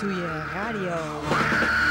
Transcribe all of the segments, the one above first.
doe je radio.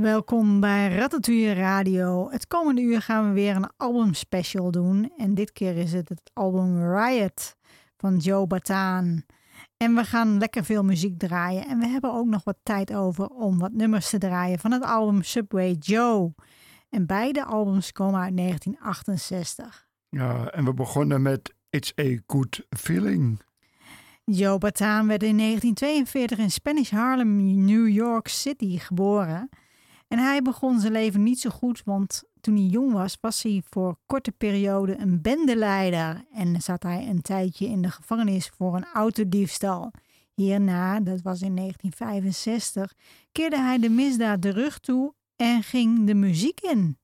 Welkom bij Ratatouille Radio. Het komende uur gaan we weer een albumspecial doen. En dit keer is het het album Riot van Joe Bataan. En we gaan lekker veel muziek draaien. En we hebben ook nog wat tijd over om wat nummers te draaien van het album Subway Joe. En beide albums komen uit 1968. Ja, en we begonnen met It's a Good Feeling. Joe Bataan werd in 1942 in Spanish Harlem, New York City geboren. En hij begon zijn leven niet zo goed, want toen hij jong was, was hij voor korte periode een bendeleider. En zat hij een tijdje in de gevangenis voor een autodiefstal. Hierna, dat was in 1965, keerde hij de misdaad de rug toe en ging de muziek in.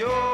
For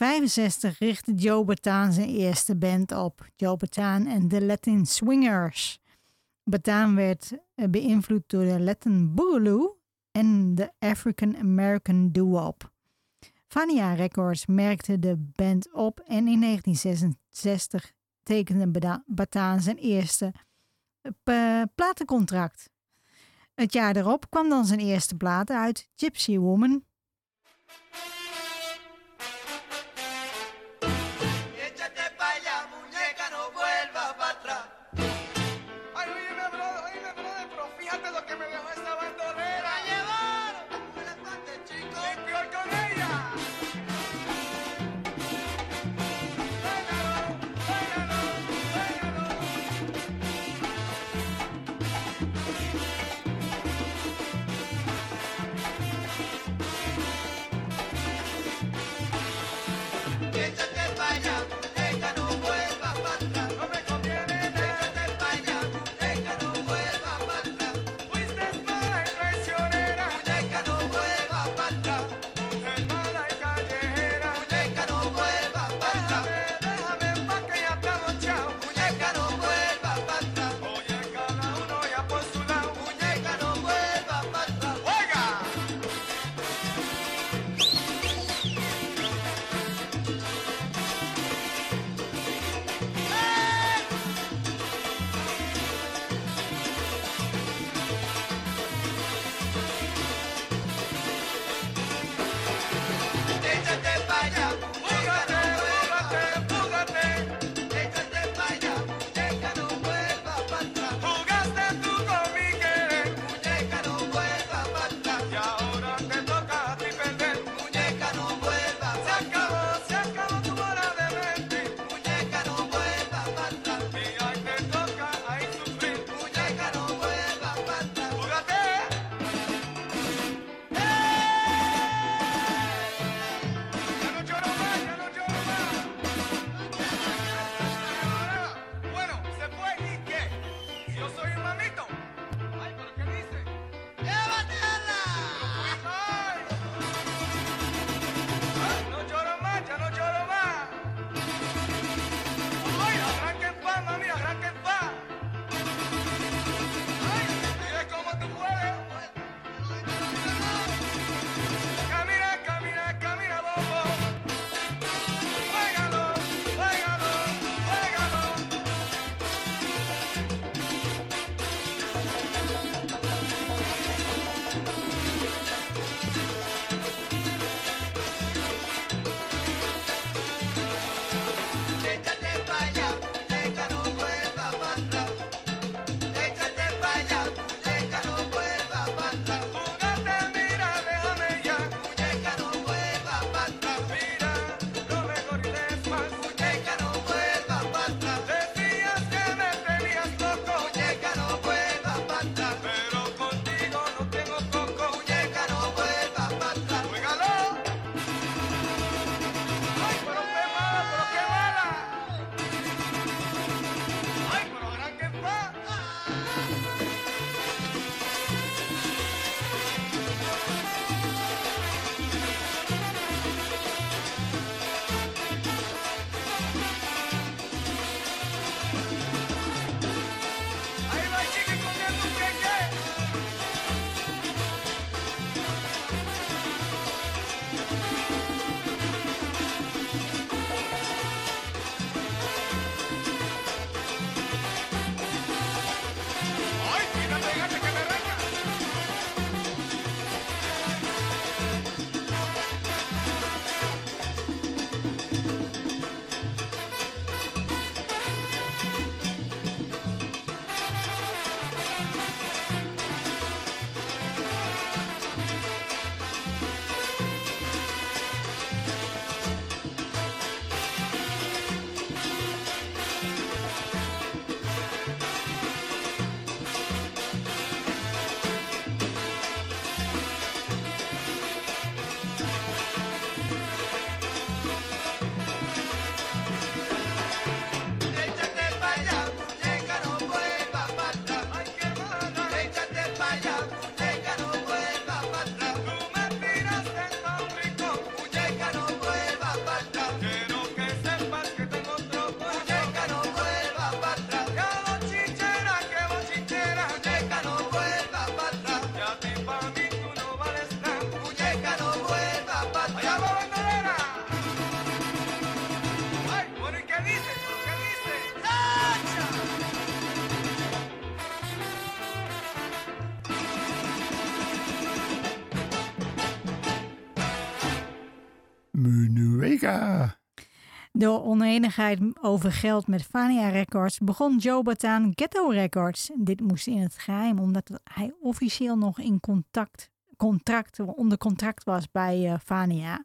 1965 richtte Joe Bataan zijn eerste band op, Joe Bataan en de Latin Swingers. Bataan werd eh, beïnvloed door de Latin Boogaloo en de African American Doo-Wop. Fania Records merkte de band op en in 1966 tekende Bataan zijn eerste eh, platencontract. Het jaar erop kwam dan zijn eerste plaat uit, Gypsy Woman. Door oneenigheid over geld met Fania Records begon Joe Bataan Ghetto Records. Dit moest in het geheim, omdat hij officieel nog in contact, contract, onder contract was bij eh, Fania.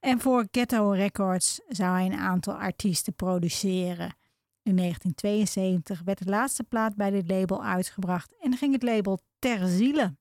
En voor Ghetto Records zou hij een aantal artiesten produceren. In 1972 werd de laatste plaat bij dit label uitgebracht en ging het label ter ziele.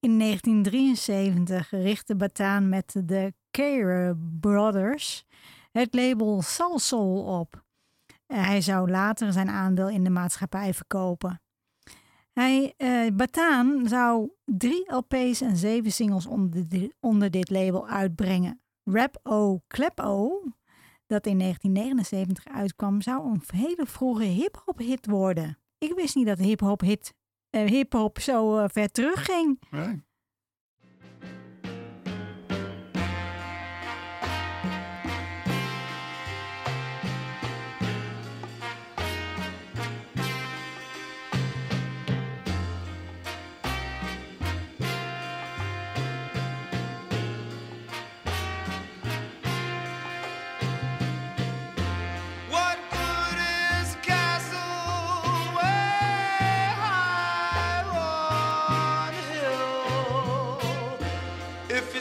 In 1973 richtte Bataan met de Care Brothers het label Salsol op. Hij zou later zijn aandeel in de maatschappij verkopen. Hij, eh, Bataan zou drie LP's en zeven singles onder, dit label uitbrengen. Rap O klep O, dat in 1979 uitkwam, zou een hele vroege hip-hop hit worden. Ik wist niet dat hip-hop hit eh, hip-hop zo eh, ver terugging. ging.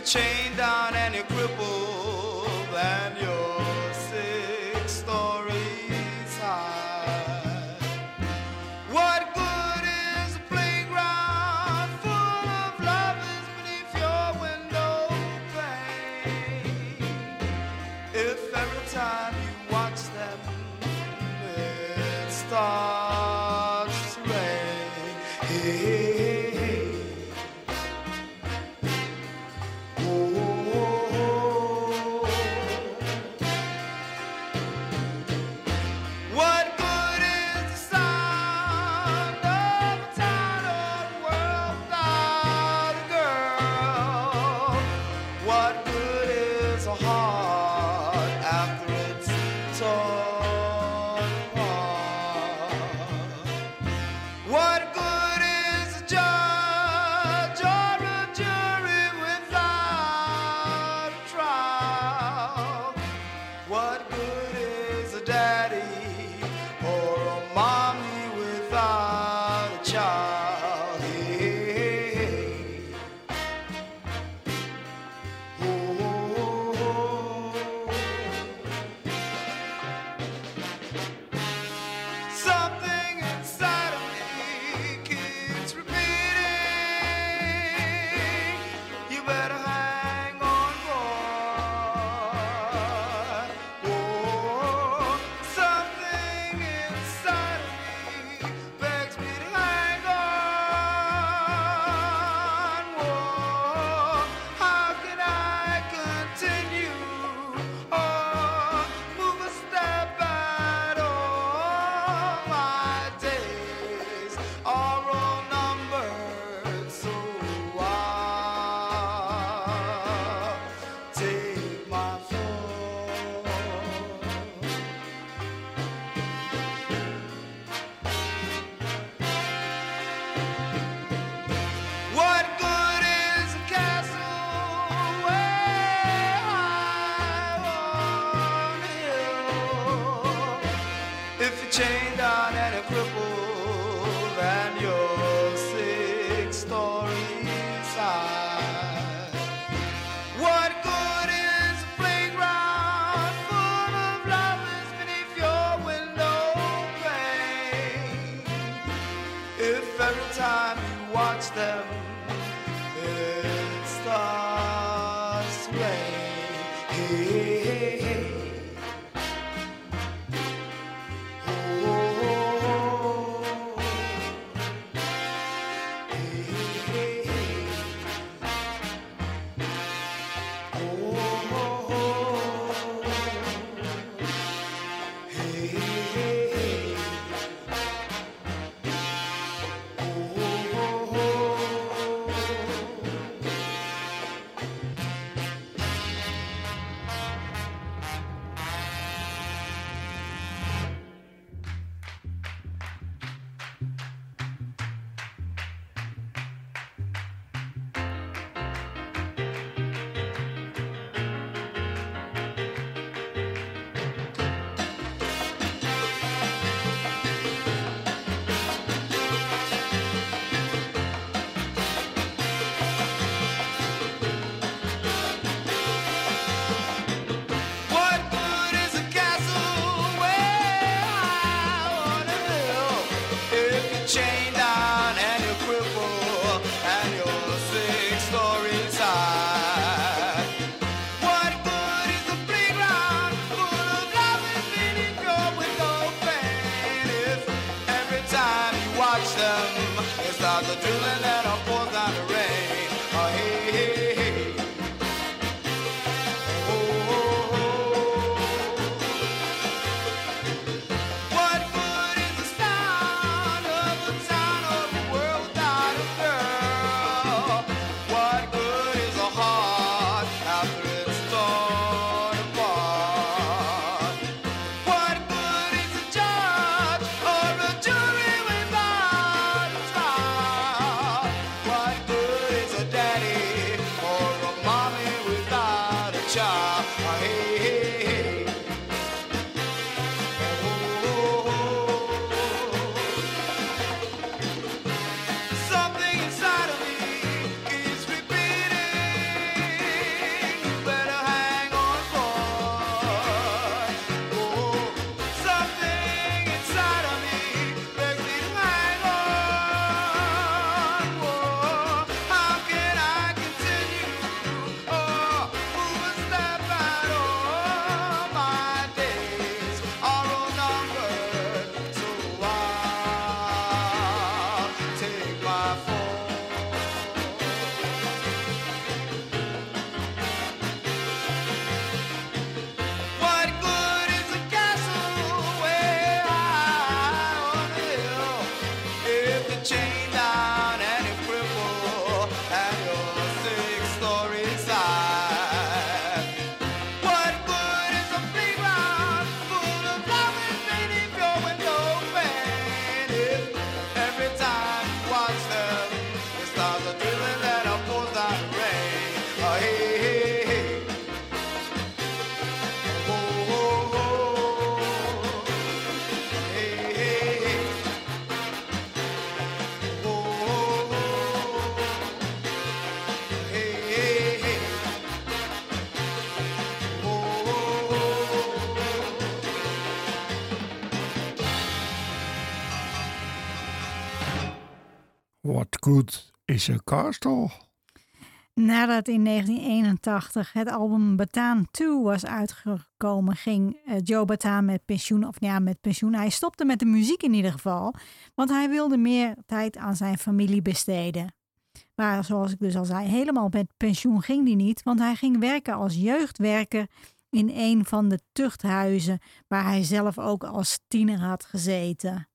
chained on heart. goed is een castle? Nadat in 1981 het album Bataan 2 was uitgekomen, ging eh, Joe Bataan met pensioen. Of ja, met pensioen. Hij stopte met de muziek in ieder geval, want hij wilde meer tijd aan zijn familie besteden. Maar zoals ik dus al zei, helemaal met pensioen ging hij niet, want hij ging werken als jeugdwerker in een van de tuchthuizen waar hij zelf ook als tiener had gezeten.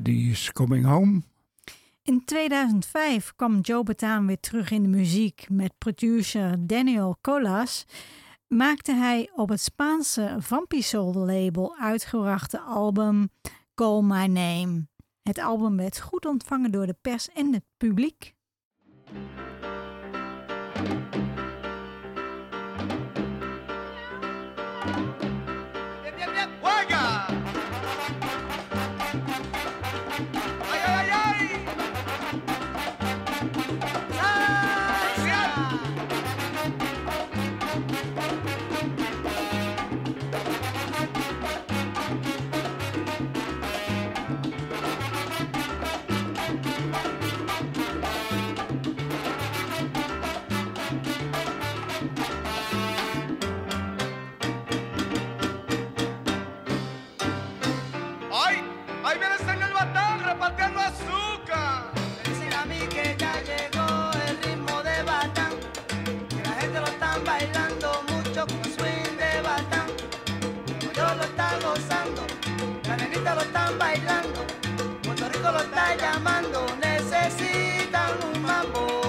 Eh, die is Coming Home. In 2005 kwam Joe Bataan weer terug in de muziek met producer Daniel Colas. Maakte hij op het Spaanse Vampisol label uitgebrachte album Call My Name. Het album werd goed ontvangen door de pers en het publiek. Lo están bailando, Puerto Rico lo está llamando, necesitan un mambo.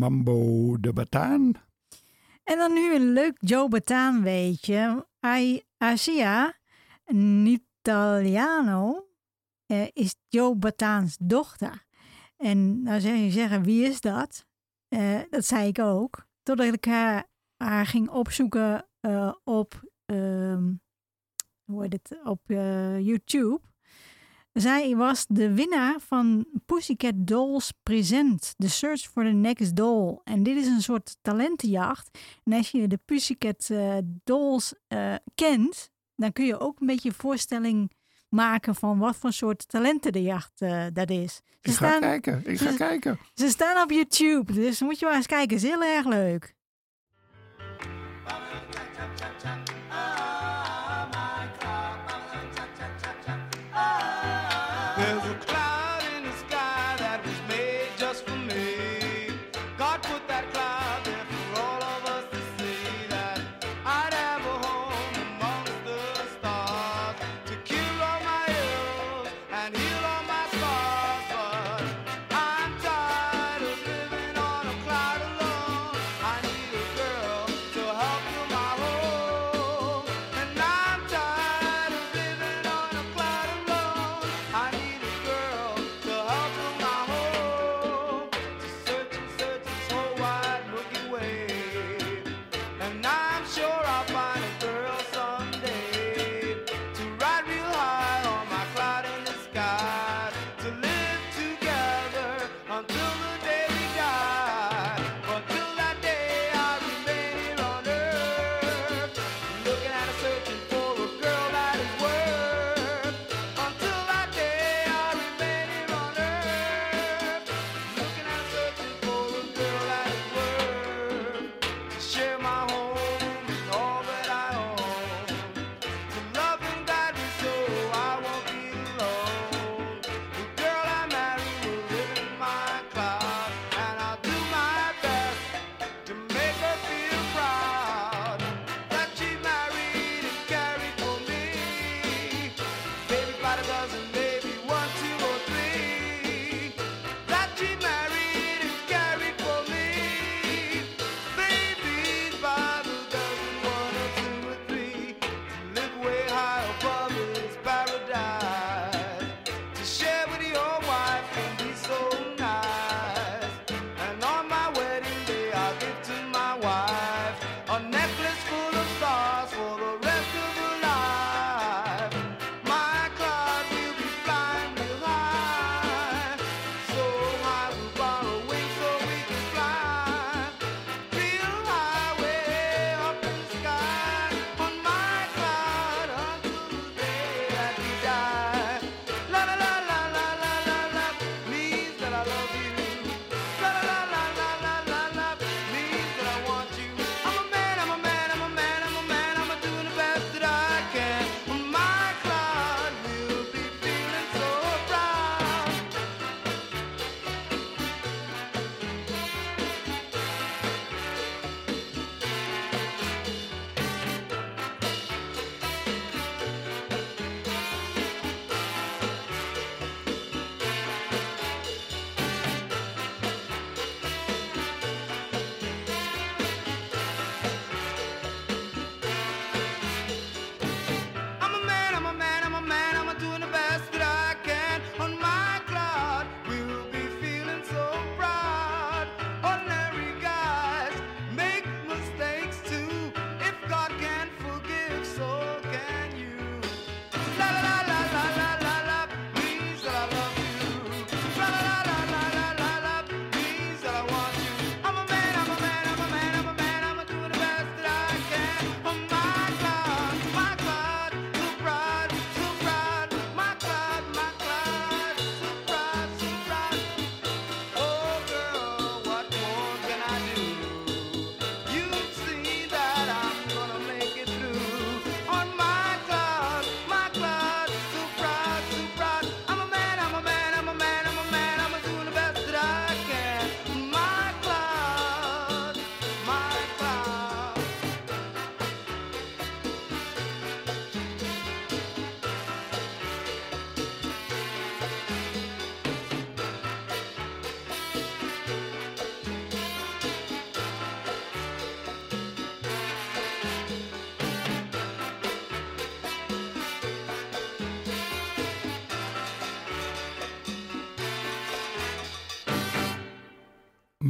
Mambo de Bataan. En dan nu een leuk Joe Bataan weetje. Ai Asia Nitaliano eh, is Joe Bataans dochter. En nou zou je zeggen, wie is dat? Eh, dat zei ik ook. Totdat ik haar, ging opzoeken eh, op, ehm, hoe heet het, op eh, YouTube. Zij was de winnaar van Pussycat Dolls Present, The Search for the Next Doll. En dit is een soort talentenjacht. En als je de Pussycat eh, Dolls eh, kent, dan kun je ook een beetje voorstelling maken van wat voor soort talenten de jacht eh, dat is. Ze ik ga kijken, ik ga kijken. Ze staan op YouTube, dus moet je maar eens kijken. is heel erg leuk.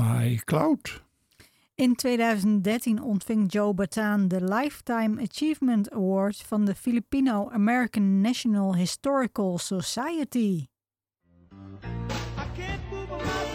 My Cloud. In 2013 ontving Joe Bataan de Lifetime Achievement Award van de Filipino American National Historical Society. I can't move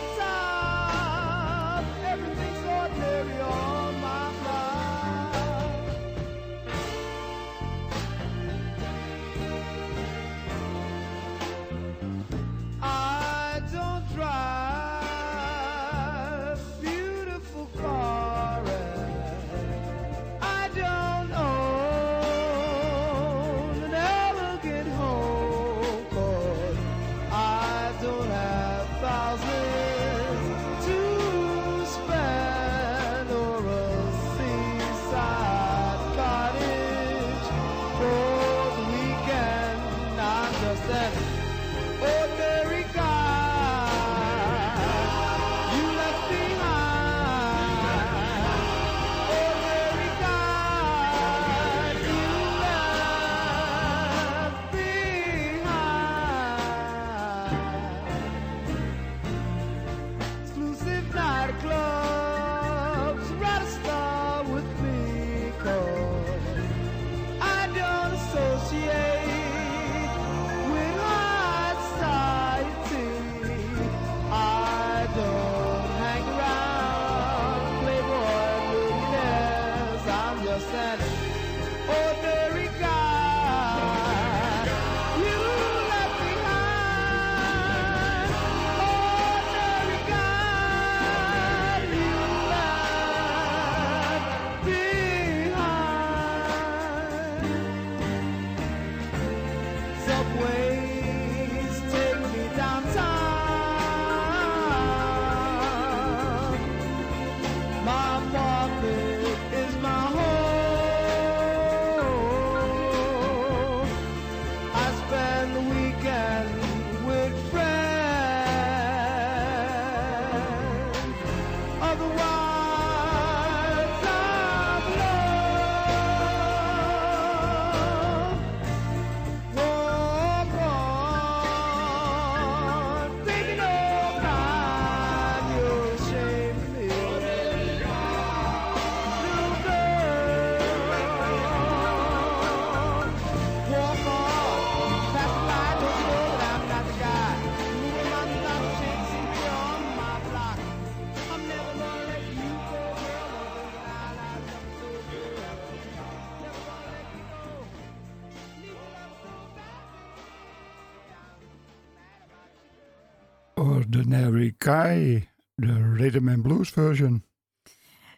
Guy, de Rhythm and Blues version.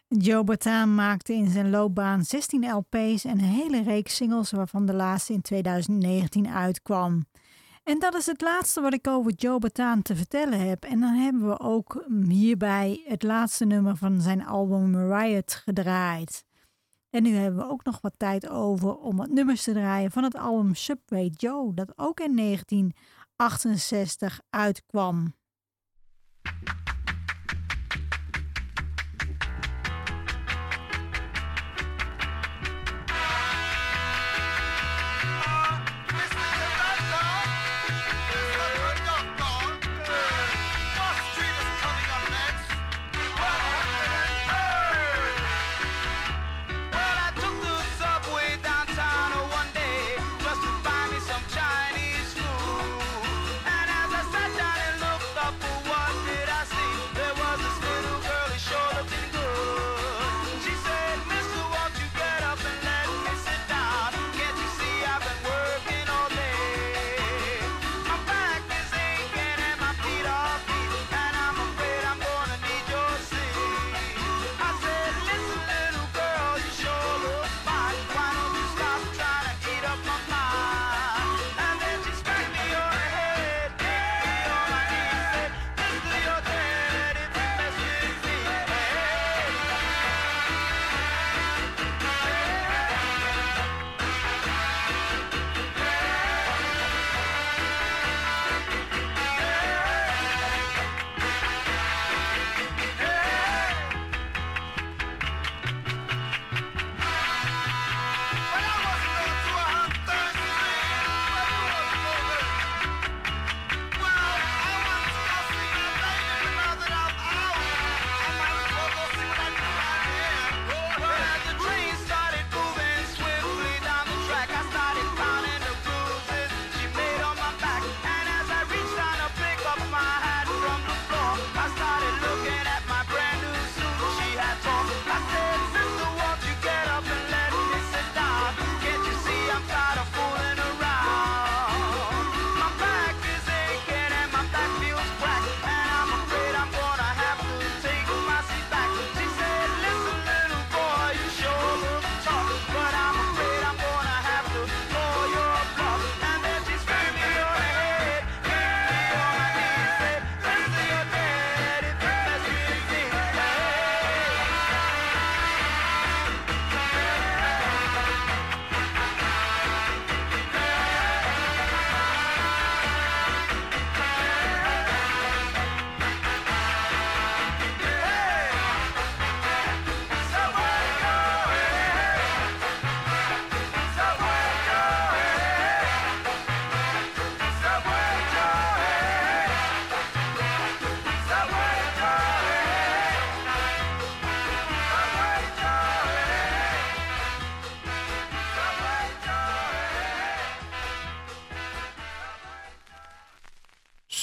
Joe Bataan maakte in zijn loopbaan 16 LP's en een hele reeks singles, waarvan de laatste in 2019 uitkwam. En dat is het laatste wat ik over Joe Bataan te vertellen heb. En dan hebben we ook hierbij het laatste nummer van zijn album Riot gedraaid. En nu hebben we ook nog wat tijd over om wat nummers te draaien van het album Subway Joe, dat ook in 1968 uitkwam. Thank you.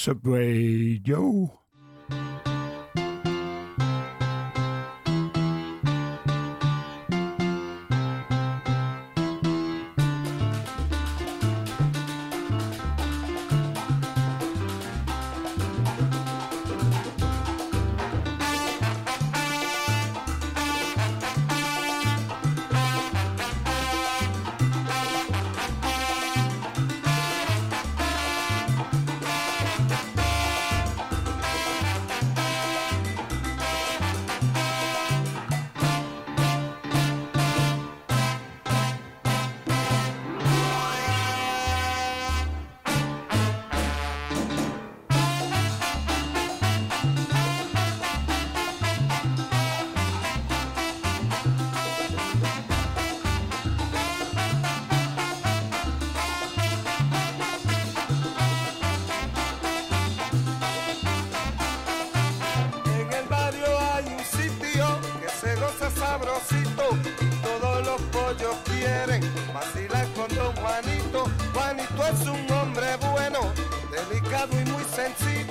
Subway Joe. es un hombre bueno, delicado y muy sencillo.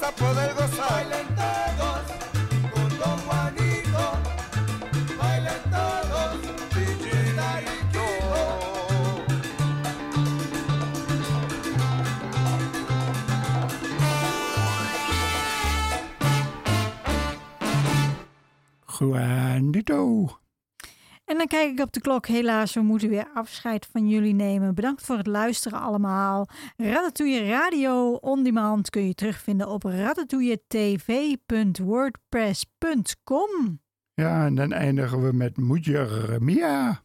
Vas a poder gozar. Bailen todos con Don Juanito. Bailen todos. Está riquito. Juanito. Kijk ik op de klok. Helaas, we moeten weer afscheid van jullie nemen. Bedankt voor het luisteren allemaal. Ratatouille Radio On Demand kun je terugvinden op ratatouilletv.wordpress.com. Ja, en dan eindigen we met Moedje Mia.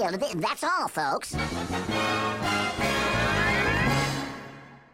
That's all, folks.